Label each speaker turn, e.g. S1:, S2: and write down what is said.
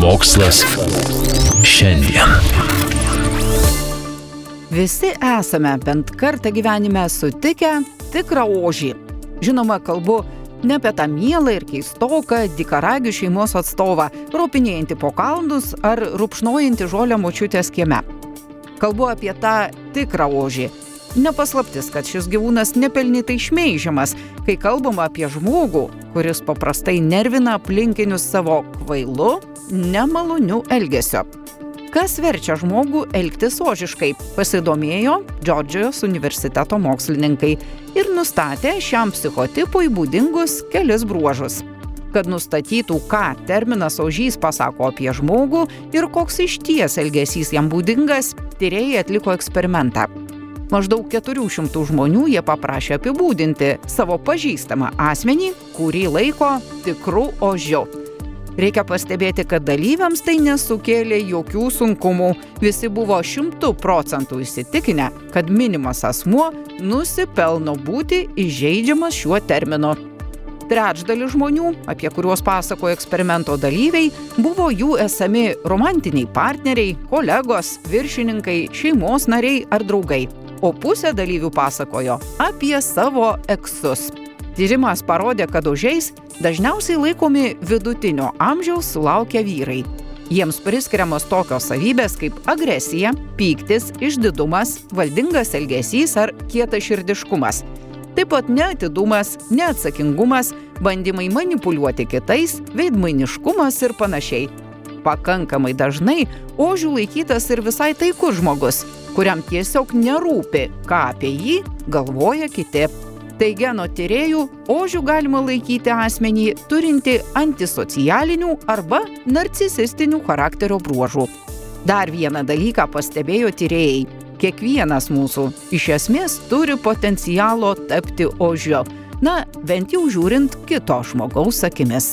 S1: Mokslas šiandien.
S2: Visi esame bent kartą gyvenime sutikę tikrą ožį. Žinoma, kalbu ne apie tą mielą ir keistoką dikaragių šeimos atstovą, ropinėjantį po kalnus ar rupšnojantį žolę močiutės kieme. Kalbu apie tą tikrą ožį. Nepaslaptis, kad šis gyvūnas nepelnytai šmeižiamas, kai kalbama apie žmogų, kuris paprastai nervina aplinkinius savo kvailu, nemaloniu elgesiu. Kas verčia žmogų elgtis ožiškai, pasidomėjo Džordžijos universiteto mokslininkai ir nustatė šiam psichotipui būdingus kelis bruožus. Kad nustatytų, ką terminas ožys pasako apie žmogų ir koks iš ties elgesys jam būdingas, tyrėjai atliko eksperimentą. Maždaug 400 žmonių jie paprašė apibūdinti savo pažįstamą asmenį, kurį laiko tikrų ožiu. Reikia pastebėti, kad dalyviams tai nesukėlė jokių sunkumų. Visi buvo šimtų procentų įsitikinę, kad minimas asmuo nusipelno būti įžeidžiamas šiuo terminu. Trečdalis žmonių, apie kuriuos pasakojo eksperimento dalyviai, buvo jų esami romantiniai partneriai, kolegos, viršininkai, šeimos nariai ar draugai. O pusė dalyvių pasakojo apie savo eksus. Tyrimas parodė, kad ožiais dažniausiai laikomi vidutinio amžiaus sulaukę vyrai. Jiems priskiriamos tokios savybės kaip agresija, pyktis, išdidumas, valdingas elgesys ar kietaširdiškumas. Taip pat neatidumas, neatsakingumas, bandymai manipuliuoti kitais, veidmainiškumas ir panašiai. Pakankamai dažnai ožių laikytas ir visai taikus žmogus, kuriam tiesiog nerūpi, ką apie jį galvoja kiti. Taigi, anot tyriejų, ožių galima laikyti asmenį turinti antisocialinių arba narcisistinių charakterio bruožų. Dar vieną dalyką pastebėjo tyrėjai. Kiekvienas mūsų iš esmės turi potencialo tapti ožiu. Na, bent jau žiūrint kito žmogaus akimis.